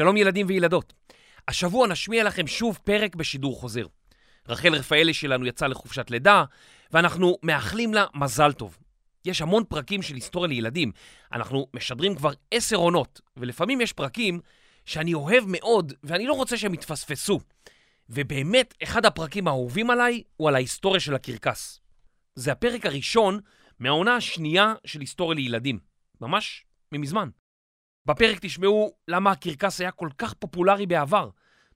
שלום ילדים וילדות. השבוע נשמיע לכם שוב פרק בשידור חוזר. רחל רפאלי שלנו יצאה לחופשת לידה, ואנחנו מאחלים לה מזל טוב. יש המון פרקים של היסטוריה לילדים. אנחנו משדרים כבר עשר עונות, ולפעמים יש פרקים שאני אוהב מאוד, ואני לא רוצה שהם יתפספסו. ובאמת, אחד הפרקים האהובים עליי הוא על ההיסטוריה של הקרקס. זה הפרק הראשון מהעונה השנייה של היסטוריה לילדים. ממש ממזמן. בפרק תשמעו למה הקרקס היה כל כך פופולרי בעבר.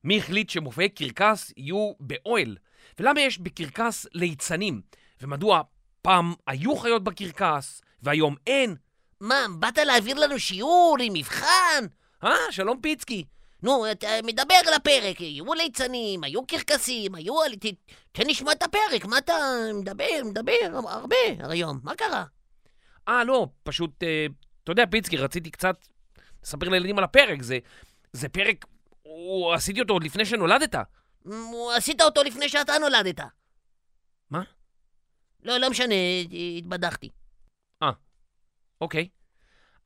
מי החליט שמופעי קרקס יהיו באוהל? ולמה יש בקרקס ליצנים? ומדוע פעם היו חיות בקרקס והיום אין? מה, באת להעביר לנו שיעור עם מבחן? אה, שלום פיצקי. נו, אתה מדבר על הפרק, היו ליצנים, היו קרקסים, היו... ת, תן לשמוע את הפרק, מה אתה מדבר, מדבר הרבה היום, מה קרה? אה, לא, פשוט, אה, אתה יודע, פיצקי, רציתי קצת לספר לילדים על הפרק. זה, זה פרק, הוא, עשיתי אותו עוד לפני שנולדת. עשית אותו לפני שאתה נולדת. מה? לא, לא משנה, התבדחתי. אוקיי.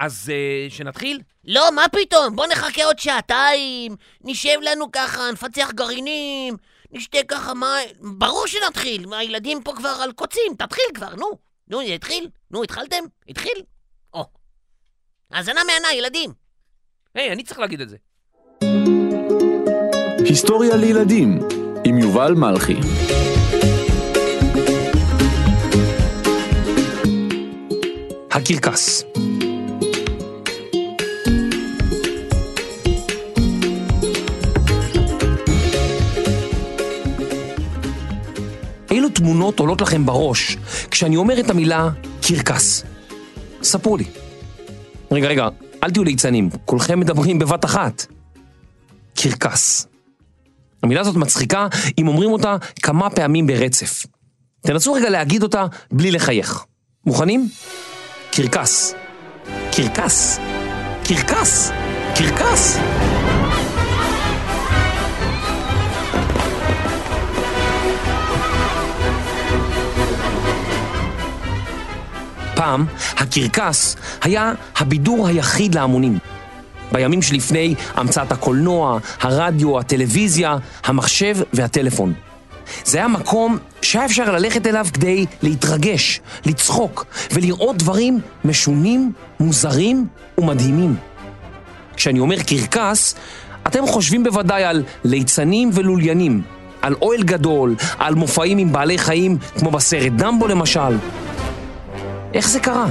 אז אה, שנתחיל? לא, מה פתאום? בוא נחכה עוד שעתיים, נשב לנו ככה, נפצח גרעינים, נשתה ככה מים. ברור שנתחיל, הילדים פה כבר על קוצים, תתחיל כבר, נו. נו, התחיל? נו, התחלתם? התחיל? או. האזנה מהנה, ילדים. היי, אני צריך להגיד את זה. היסטוריה לילדים עם יובל מלכי הקרקס אילו תמונות עולות לכם בראש כשאני אומר את המילה קרקס? ספרו לי. רגע, רגע, אל תהיו ליצנים, כולכם מדברים בבת אחת. קרקס. המילה הזאת מצחיקה אם אומרים אותה כמה פעמים ברצף. תנסו רגע להגיד אותה בלי לחייך. מוכנים? קרקס. קרקס. קרקס. קרקס. פעם, הקרקס היה הבידור היחיד להמונים. בימים שלפני המצאת הקולנוע, הרדיו, הטלוויזיה, המחשב והטלפון. זה היה מקום שהיה אפשר ללכת אליו כדי להתרגש, לצחוק ולראות דברים משונים, מוזרים ומדהימים. כשאני אומר קרקס, אתם חושבים בוודאי על ליצנים ולוליינים, על אוהל גדול, על מופעים עם בעלי חיים כמו בסרט דמבו למשל. איך זה קרה?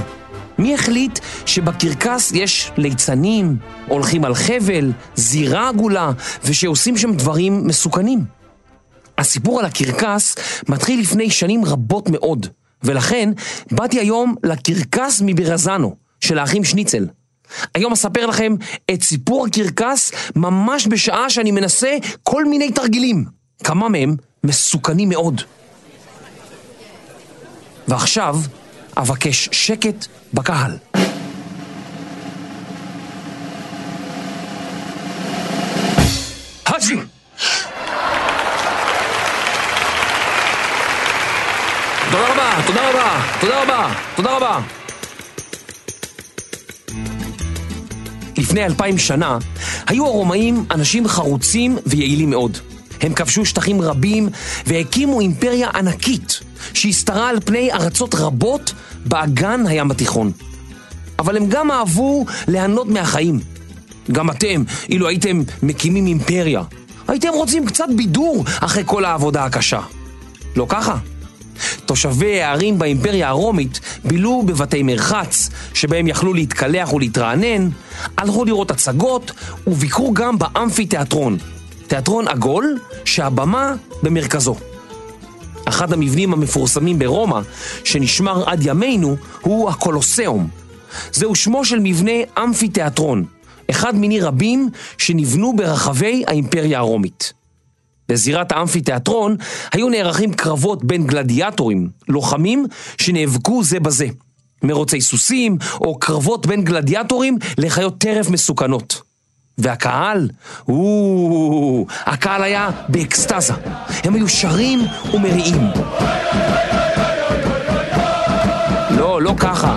מי החליט שבקרקס יש ליצנים, הולכים על חבל, זירה עגולה, ושעושים שם דברים מסוכנים? הסיפור על הקרקס מתחיל לפני שנים רבות מאוד, ולכן באתי היום לקרקס מברזנו, של האחים שניצל. היום אספר לכם את סיפור הקרקס ממש בשעה שאני מנסה כל מיני תרגילים, כמה מהם מסוכנים מאוד. ועכשיו אבקש שקט בקהל. תודה רבה, תודה רבה, תודה רבה, תודה רבה. לפני אלפיים שנה היו הרומאים אנשים חרוצים ויעילים מאוד. הם כבשו שטחים רבים והקימו אימפריה ענקית שהשתרעה על פני ארצות רבות באגן הים התיכון. אבל הם גם אהבו ליהנות מהחיים. גם אתם, אילו הייתם מקימים אימפריה, הייתם רוצים קצת בידור אחרי כל העבודה הקשה. לא ככה. תושבי הערים באימפריה הרומית בילו בבתי מרחץ, שבהם יכלו להתקלח ולהתרענן, הלכו לראות הצגות וביקרו גם באמפי תיאטרון. תיאטרון עגול שהבמה במרכזו. אחד המבנים המפורסמים ברומא, שנשמר עד ימינו, הוא הקולוסיאום. זהו שמו של מבנה אמפי תיאטרון, אחד מיני רבים שנבנו ברחבי האימפריה הרומית. בזירת האמפי תיאטרון היו נערכים קרבות בין גלדיאטורים, לוחמים שנאבקו זה בזה. מרוצי סוסים או קרבות בין גלדיאטורים לחיות טרף מסוכנות. והקהל, או, הקהל היה באקסטזה. הם היו שרים ומריעים. לא, לא ככה.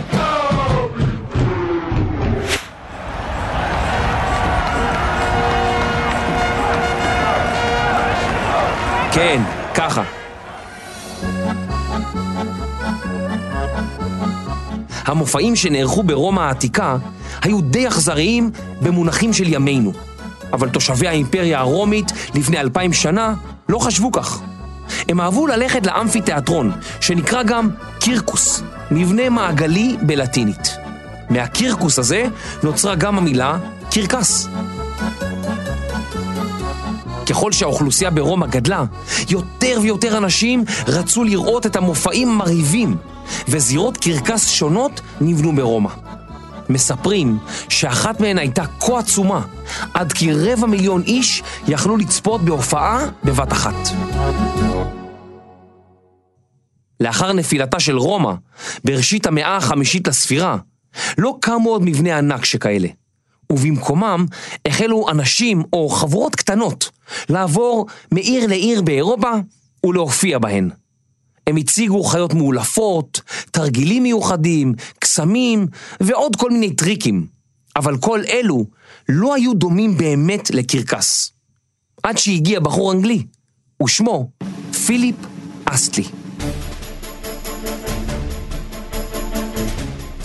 כן, ככה. המופעים שנערכו ברומא העתיקה היו די אכזריים במונחים של ימינו. אבל תושבי האימפריה הרומית לפני אלפיים שנה לא חשבו כך. הם אהבו ללכת לאמפיתיאטרון, שנקרא גם קירקוס, מבנה מעגלי בלטינית. מהקירקוס הזה נוצרה גם המילה קרקס. ככל שהאוכלוסייה ברומא גדלה, יותר ויותר אנשים רצו לראות את המופעים המרהיבים, וזירות קרקס שונות נבנו ברומא. מספרים שאחת מהן הייתה כה עצומה, עד כי רבע מיליון איש יכלו לצפות בהופעה בבת אחת. לאחר נפילתה של רומא, בראשית המאה החמישית לספירה, לא קמו עוד מבני ענק שכאלה. ובמקומם החלו אנשים או חבורות קטנות לעבור מעיר לעיר באירופה ולהופיע בהן. הם הציגו חיות מאולפות, תרגילים מיוחדים, קסמים ועוד כל מיני טריקים. אבל כל אלו לא היו דומים באמת לקרקס. עד שהגיע בחור אנגלי, ושמו פיליפ אסטלי.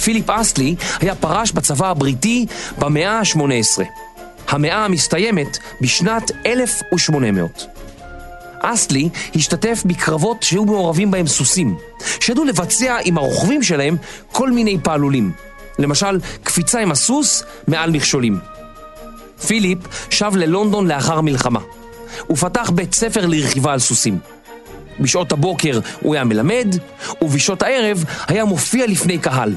פיליפ אסטלי היה פרש בצבא הבריטי במאה ה-18. המאה המסתיימת בשנת 1800. אסטלי השתתף בקרבות שהיו מעורבים בהם סוסים, שידעו לבצע עם הרוכבים שלהם כל מיני פעלולים. למשל, קפיצה עם הסוס מעל מכשולים. פיליפ שב ללונדון לאחר המלחמה. הוא פתח בית ספר לרכיבה על סוסים. בשעות הבוקר הוא היה מלמד, ובשעות הערב היה מופיע לפני קהל.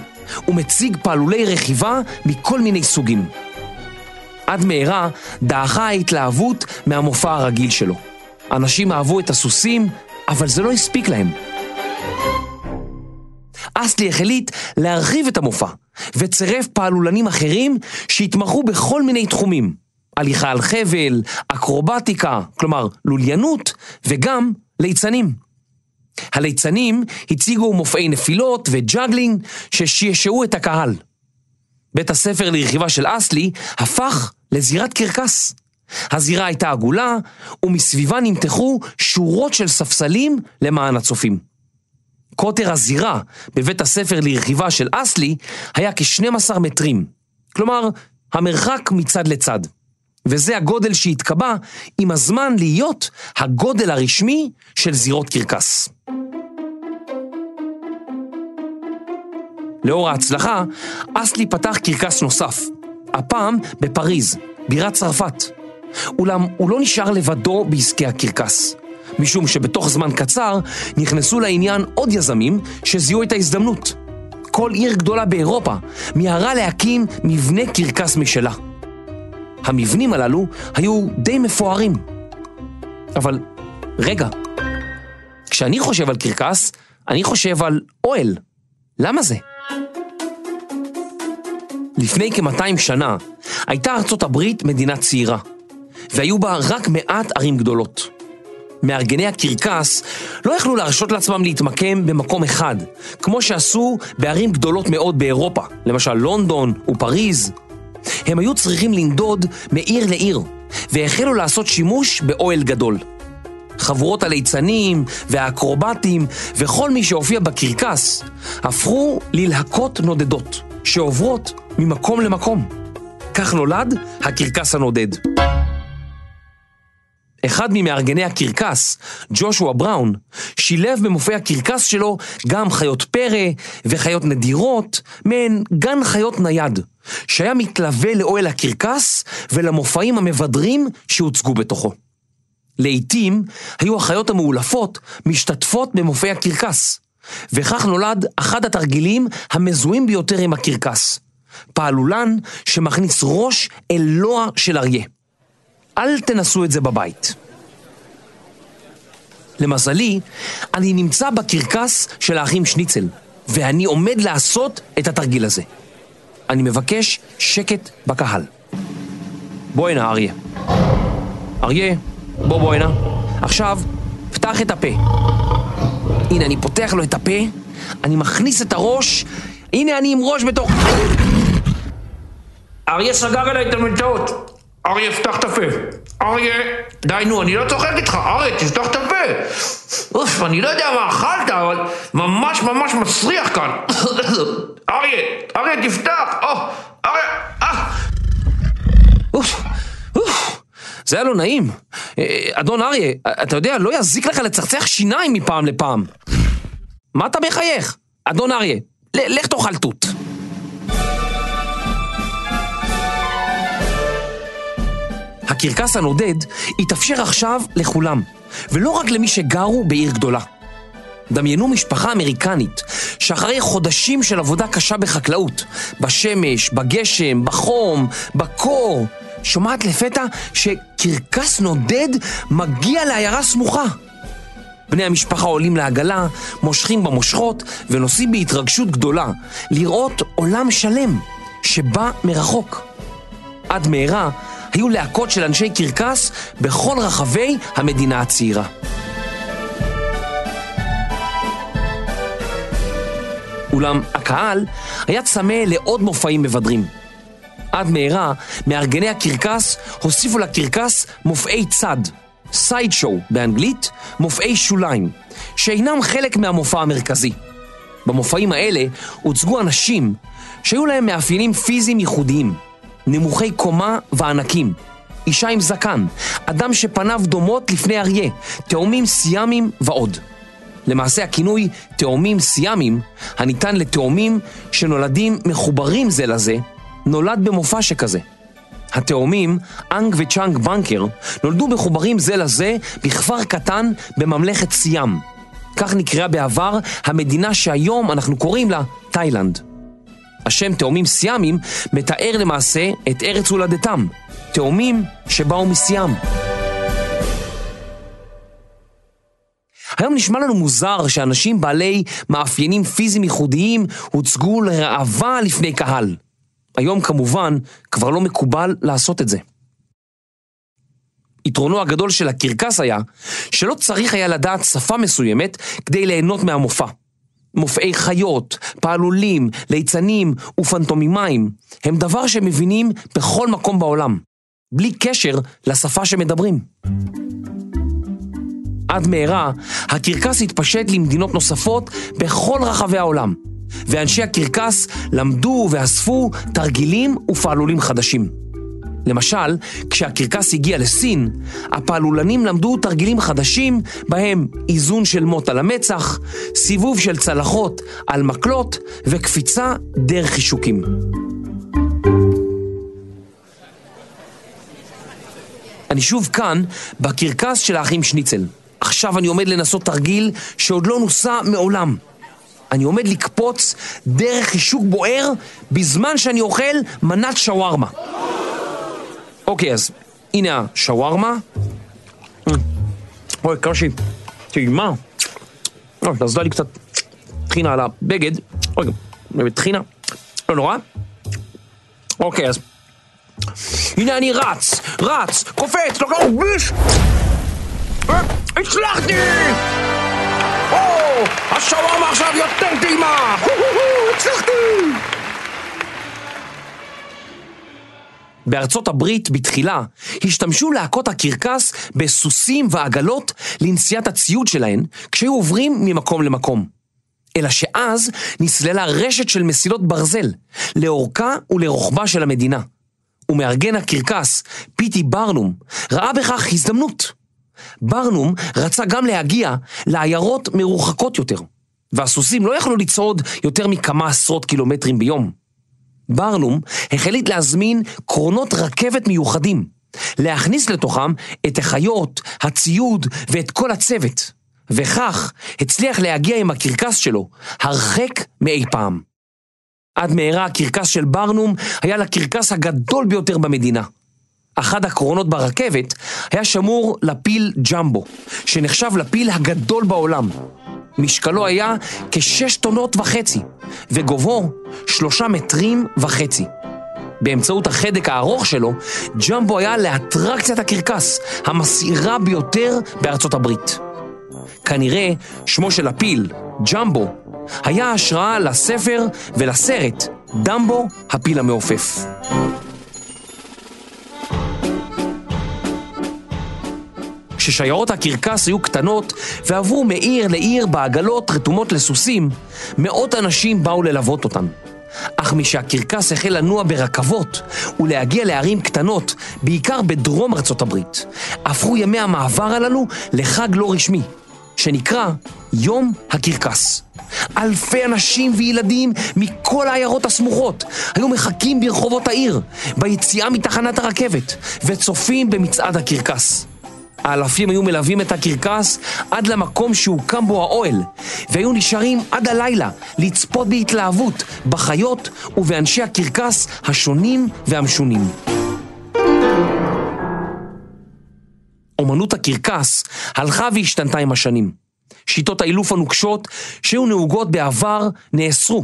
ומציג פעלולי רכיבה מכל מיני סוגים. עד מהרה דעכה ההתלהבות מהמופע הרגיל שלו. אנשים אהבו את הסוסים, אבל זה לא הספיק להם. אסלי החליט להרחיב את המופע, וצירף פעלולנים אחרים שהתמחו בכל מיני תחומים. הליכה על חבל, אקרובטיקה, כלומר לוליינות, וגם ליצנים. הליצנים הציגו מופעי נפילות וג'אגלינג ששעשעו את הקהל. בית הספר לרכיבה של אסלי הפך לזירת קרקס. הזירה הייתה עגולה, ומסביבה נמתחו שורות של ספסלים למען הצופים. קוטר הזירה בבית הספר לרכיבה של אסלי היה כ-12 מטרים, כלומר, המרחק מצד לצד. וזה הגודל שהתקבע עם הזמן להיות הגודל הרשמי של זירות קרקס. לאור ההצלחה, אסלי פתח קרקס נוסף, הפעם בפריז, בירת צרפת. אולם הוא לא נשאר לבדו בעסקי הקרקס, משום שבתוך זמן קצר נכנסו לעניין עוד יזמים שזיהו את ההזדמנות. כל עיר גדולה באירופה מיהרה להקים מבנה קרקס משלה. המבנים הללו היו די מפוארים. אבל רגע, כשאני חושב על קרקס, אני חושב על אוהל. למה זה? לפני כ-200 שנה הייתה ארצות הברית מדינה צעירה, והיו בה רק מעט ערים גדולות. מארגני הקרקס לא יכלו להרשות לעצמם להתמקם במקום אחד, כמו שעשו בערים גדולות מאוד באירופה, למשל לונדון ופריז. הם היו צריכים לנדוד מעיר לעיר, והחלו לעשות שימוש באוהל גדול. חבורות הליצנים והאקרובטים וכל מי שהופיע בקרקס הפכו ללהקות נודדות, שעוברות ממקום למקום. כך נולד הקרקס הנודד. אחד ממארגני הקרקס, ג'ושוע בראון, שילב במופעי הקרקס שלו גם חיות פרא וחיות נדירות, מעין גן חיות נייד, שהיה מתלווה לאוהל הקרקס ולמופעים המבדרים שהוצגו בתוכו. לעתים היו החיות המאולפות משתתפות במופעי הקרקס, וכך נולד אחד התרגילים המזוהים ביותר עם הקרקס. פעלולן שמכניס ראש אל לוע של אריה. אל תנסו את זה בבית. למזלי, אני נמצא בקרקס של האחים שניצל, ואני עומד לעשות את התרגיל הזה. אני מבקש שקט בקהל. בוא הנה, אריה. אריה, בוא בוא הנה. עכשיו, פתח את הפה. הנה, אני פותח לו את הפה, אני מכניס את הראש, הנה אני עם ראש בתוך... אריה סגר עליי את המלטעות. אריה, פתח את הפה. אריה, די נו, אני לא צוחק איתך, אריה, תפתח את הפה. אוף, אני לא יודע מה אכלת, אבל ממש ממש מסריח כאן. אריה, אריה, תפתח. או, אריה, אה. אוף, אוף, זה היה לא נעים. אה, אדון אריה, אתה יודע, לא יזיק לך לצחצח שיניים מפעם לפעם. מה אתה מחייך? אדון אריה, לך תאכל תות. הקרקס הנודד התאפשר עכשיו לכולם, ולא רק למי שגרו בעיר גדולה. דמיינו משפחה אמריקנית שאחרי חודשים של עבודה קשה בחקלאות, בשמש, בגשם, בחום, בקור, שומעת לפתע שקרקס נודד מגיע לעיירה סמוכה. בני המשפחה עולים לעגלה, מושכים במושכות ונוסעים בהתרגשות גדולה לראות עולם שלם שבא מרחוק. עד מהרה היו להקות של אנשי קרקס בכל רחבי המדינה הצעירה. אולם הקהל היה צמא לעוד מופעים מבדרים. עד מהרה, מארגני הקרקס הוסיפו לקרקס מופעי צד, סייד שואו באנגלית, מופעי שוליים, שאינם חלק מהמופע המרכזי. במופעים האלה הוצגו אנשים שהיו להם מאפיינים פיזיים ייחודיים, נמוכי קומה וענקים, אישה עם זקן, אדם שפניו דומות לפני אריה, תאומים סיאמים ועוד. למעשה הכינוי תאומים סיאמים, הניתן לתאומים שנולדים מחוברים זה לזה, נולד במופע שכזה. התאומים, אנג וצ'אנג בנקר, נולדו מחוברים זה לזה בכפר קטן בממלכת סיאם. כך נקראה בעבר המדינה שהיום אנחנו קוראים לה תאילנד. השם תאומים סיאמים מתאר למעשה את ארץ הולדתם, תאומים שבאו מסיאם. היום נשמע לנו מוזר שאנשים בעלי מאפיינים פיזיים ייחודיים הוצגו לראווה לפני קהל. היום כמובן כבר לא מקובל לעשות את זה. יתרונו הגדול של הקרקס היה שלא צריך היה לדעת שפה מסוימת כדי ליהנות מהמופע. מופעי חיות, פעלולים, ליצנים ופנטומימיים הם דבר שמבינים בכל מקום בעולם, בלי קשר לשפה שמדברים. עד מהרה, הקרקס התפשט למדינות נוספות בכל רחבי העולם, ואנשי הקרקס למדו ואספו תרגילים ופעלולים חדשים. למשל, כשהקרקס הגיע לסין, הפעלולנים למדו תרגילים חדשים, בהם איזון של מוט על המצח, סיבוב של צלחות על מקלות וקפיצה דרך חישוקים. אני שוב כאן, בקרקס של האחים שניצל. עכשיו אני עומד לנסות תרגיל שעוד לא נוסה מעולם. אני עומד לקפוץ דרך חישוק בוער בזמן שאני אוכל מנת שווארמה. אוקיי, אז הנה השווארמה. אוי, קשי, טעימה. נזלה לי קצת טחינה על הבגד. אוי, טחינה. לא נורא. אוקיי, אז... הנה אני רץ, רץ, קופץ, לא קרוב, ביש! הצלחתי! או, השווארמה עכשיו יותר טעימה! הצלחתי! בארצות הברית בתחילה השתמשו להקות הקרקס בסוסים ועגלות לנשיאת הציוד שלהן כשהיו עוברים ממקום למקום. אלא שאז נסללה רשת של מסילות ברזל לאורכה ולרוחבה של המדינה. ומארגן הקרקס, פיטי ברנום, ראה בכך הזדמנות. ברנום רצה גם להגיע לעיירות מרוחקות יותר, והסוסים לא יכלו לצעוד יותר מכמה עשרות קילומטרים ביום. ברנום החליט להזמין קרונות רכבת מיוחדים, להכניס לתוכם את החיות, הציוד ואת כל הצוות, וכך הצליח להגיע עם הקרקס שלו הרחק מאי פעם. עד מהרה הקרקס של ברנום היה לקרקס הגדול ביותר במדינה. אחד הקרונות ברכבת היה שמור לפיל ג'מבו, שנחשב לפיל הגדול בעולם. משקלו היה כשש טונות וחצי, וגובהו שלושה מטרים וחצי. באמצעות החדק הארוך שלו, ג'מבו היה לאטרקציית הקרקס, המסעירה ביותר בארצות הברית. כנראה שמו של הפיל, ג'מבו, היה השראה לספר ולסרט דמבו, הפיל המעופף. כששיירות הקרקס היו קטנות ועברו מעיר לעיר בעגלות רתומות לסוסים, מאות אנשים באו ללוות אותן. אך משהקרקס החל לנוע ברכבות ולהגיע לערים קטנות, בעיקר בדרום ארצות הברית, הפכו ימי המעבר הללו לחג לא רשמי, שנקרא יום הקרקס. אלפי אנשים וילדים מכל העיירות הסמוכות היו מחכים ברחובות העיר, ביציאה מתחנת הרכבת, וצופים במצעד הקרקס. האלפים היו מלווים את הקרקס עד למקום שהוקם בו האוהל, והיו נשארים עד הלילה לצפות בהתלהבות בחיות ובאנשי הקרקס השונים והמשונים. אומנות הקרקס הלכה והשתנתה עם השנים. שיטות האילוף הנוקשות שהיו נהוגות בעבר נאסרו,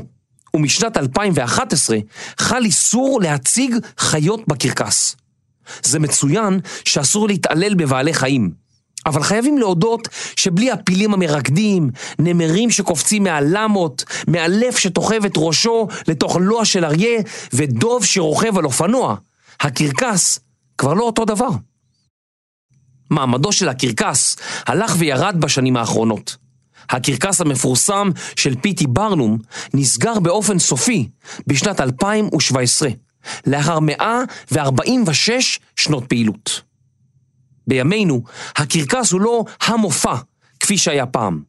ומשנת 2011 חל איסור להציג חיות בקרקס. זה מצוין שאסור להתעלל בבעלי חיים, אבל חייבים להודות שבלי הפילים המרקדים, נמרים שקופצים מהלמות, מאלף שתוכב את ראשו לתוך לוע של אריה, ודוב שרוכב על אופנוע, הקרקס כבר לא אותו דבר. מעמדו של הקרקס הלך וירד בשנים האחרונות. הקרקס המפורסם של פיטי ברנום נסגר באופן סופי בשנת 2017, לאחר 146 שנות פעילות. בימינו, הקרקס הוא לא המופע כפי שהיה פעם.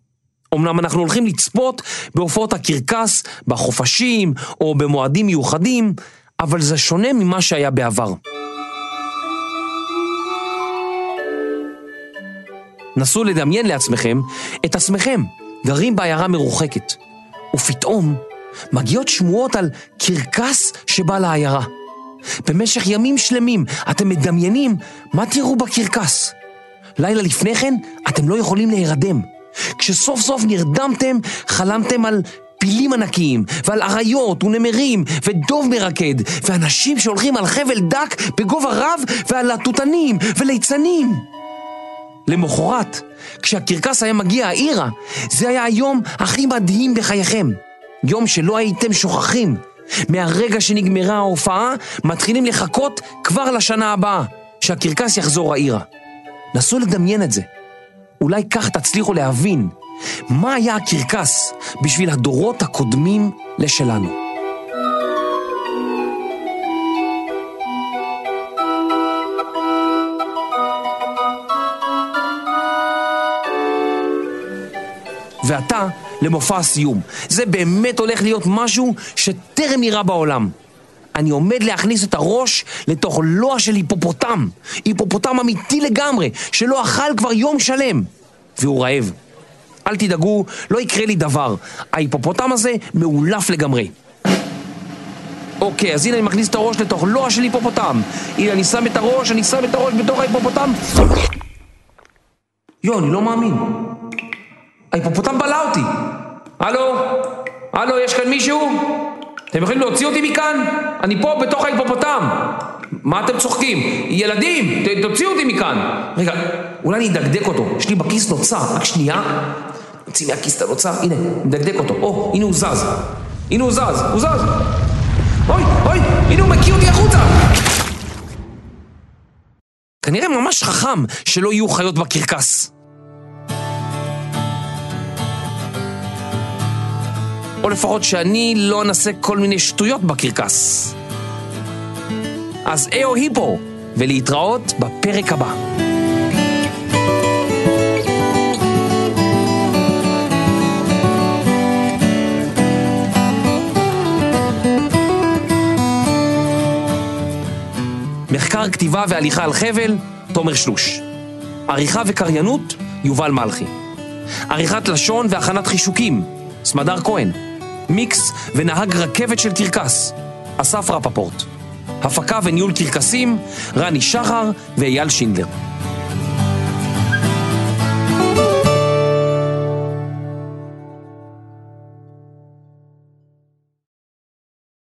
אמנם אנחנו הולכים לצפות בהופעות הקרקס בחופשים או במועדים מיוחדים, אבל זה שונה ממה שהיה בעבר. נסו לדמיין לעצמכם את עצמכם גרים בעיירה מרוחקת, ופתאום מגיעות שמועות על קרקס שבא לעיירה. במשך ימים שלמים אתם מדמיינים מה תראו בקרקס. לילה לפני כן אתם לא יכולים להירדם. כשסוף סוף נרדמתם, חלמתם על פילים ענקיים, ועל אריות ונמרים, ודוב מרקד, ואנשים שהולכים על חבל דק בגובה רב, ועל להטוטנים וליצנים. למחרת, כשהקרקס היה מגיע העירה, זה היה היום הכי מדהים בחייכם. יום שלא הייתם שוכחים. מהרגע שנגמרה ההופעה, מתחילים לחכות כבר לשנה הבאה, שהקרקס יחזור העירה. נסו לדמיין את זה. אולי כך תצליחו להבין מה היה הקרקס בשביל הדורות הקודמים לשלנו. ועתה למופע הסיום. זה באמת הולך להיות משהו שטרם נראה בעולם. אני עומד להכניס את הראש לתוך לוע של היפופוטם. היפופוטם אמיתי לגמרי, שלא אכל כבר יום שלם. והוא רעב. אל תדאגו, לא יקרה לי דבר. ההיפופוטם הזה מאולף לגמרי. אוקיי, אז הנה אני מכניס את הראש לתוך לוע של היפופוטם. הנה אני שם את הראש, אני שם את הראש בתוך ההיפופוטם. יואו, אני לא מאמין. ההיפופוטם בלע אותי. הלו? הלו, יש כאן מישהו? אתם יכולים להוציא אותי מכאן? אני פה בתוך ההיפופוטם. מה אתם צוחקים? ילדים, תוציאו אותי מכאן. רגע, אולי אני אדקדק אותו. יש לי בכיס נוצר, רק שנייה. נוציא מהכיס את הנוצר, הנה, נדקדק אותו. או, הנה הוא זז. הנה הוא זז, הוא זז. אוי, אוי, הנה הוא מקיא אותי החוצה. כנראה ממש חכם שלא יהיו חיות בקרקס. או לפחות שאני לא אנסה כל מיני שטויות בקרקס. אז אהו היפו, ולהתראות בפרק הבא. מחקר כתיבה והליכה על חבל, תומר שלוש. עריכה וקריינות, יובל מלכי. עריכת לשון והכנת חישוקים, סמדר כהן. מיקס ונהג רכבת של קרקס, אסף רפפורט. הפקה וניהול קרקסים, רני שחר ואייל שינדלר.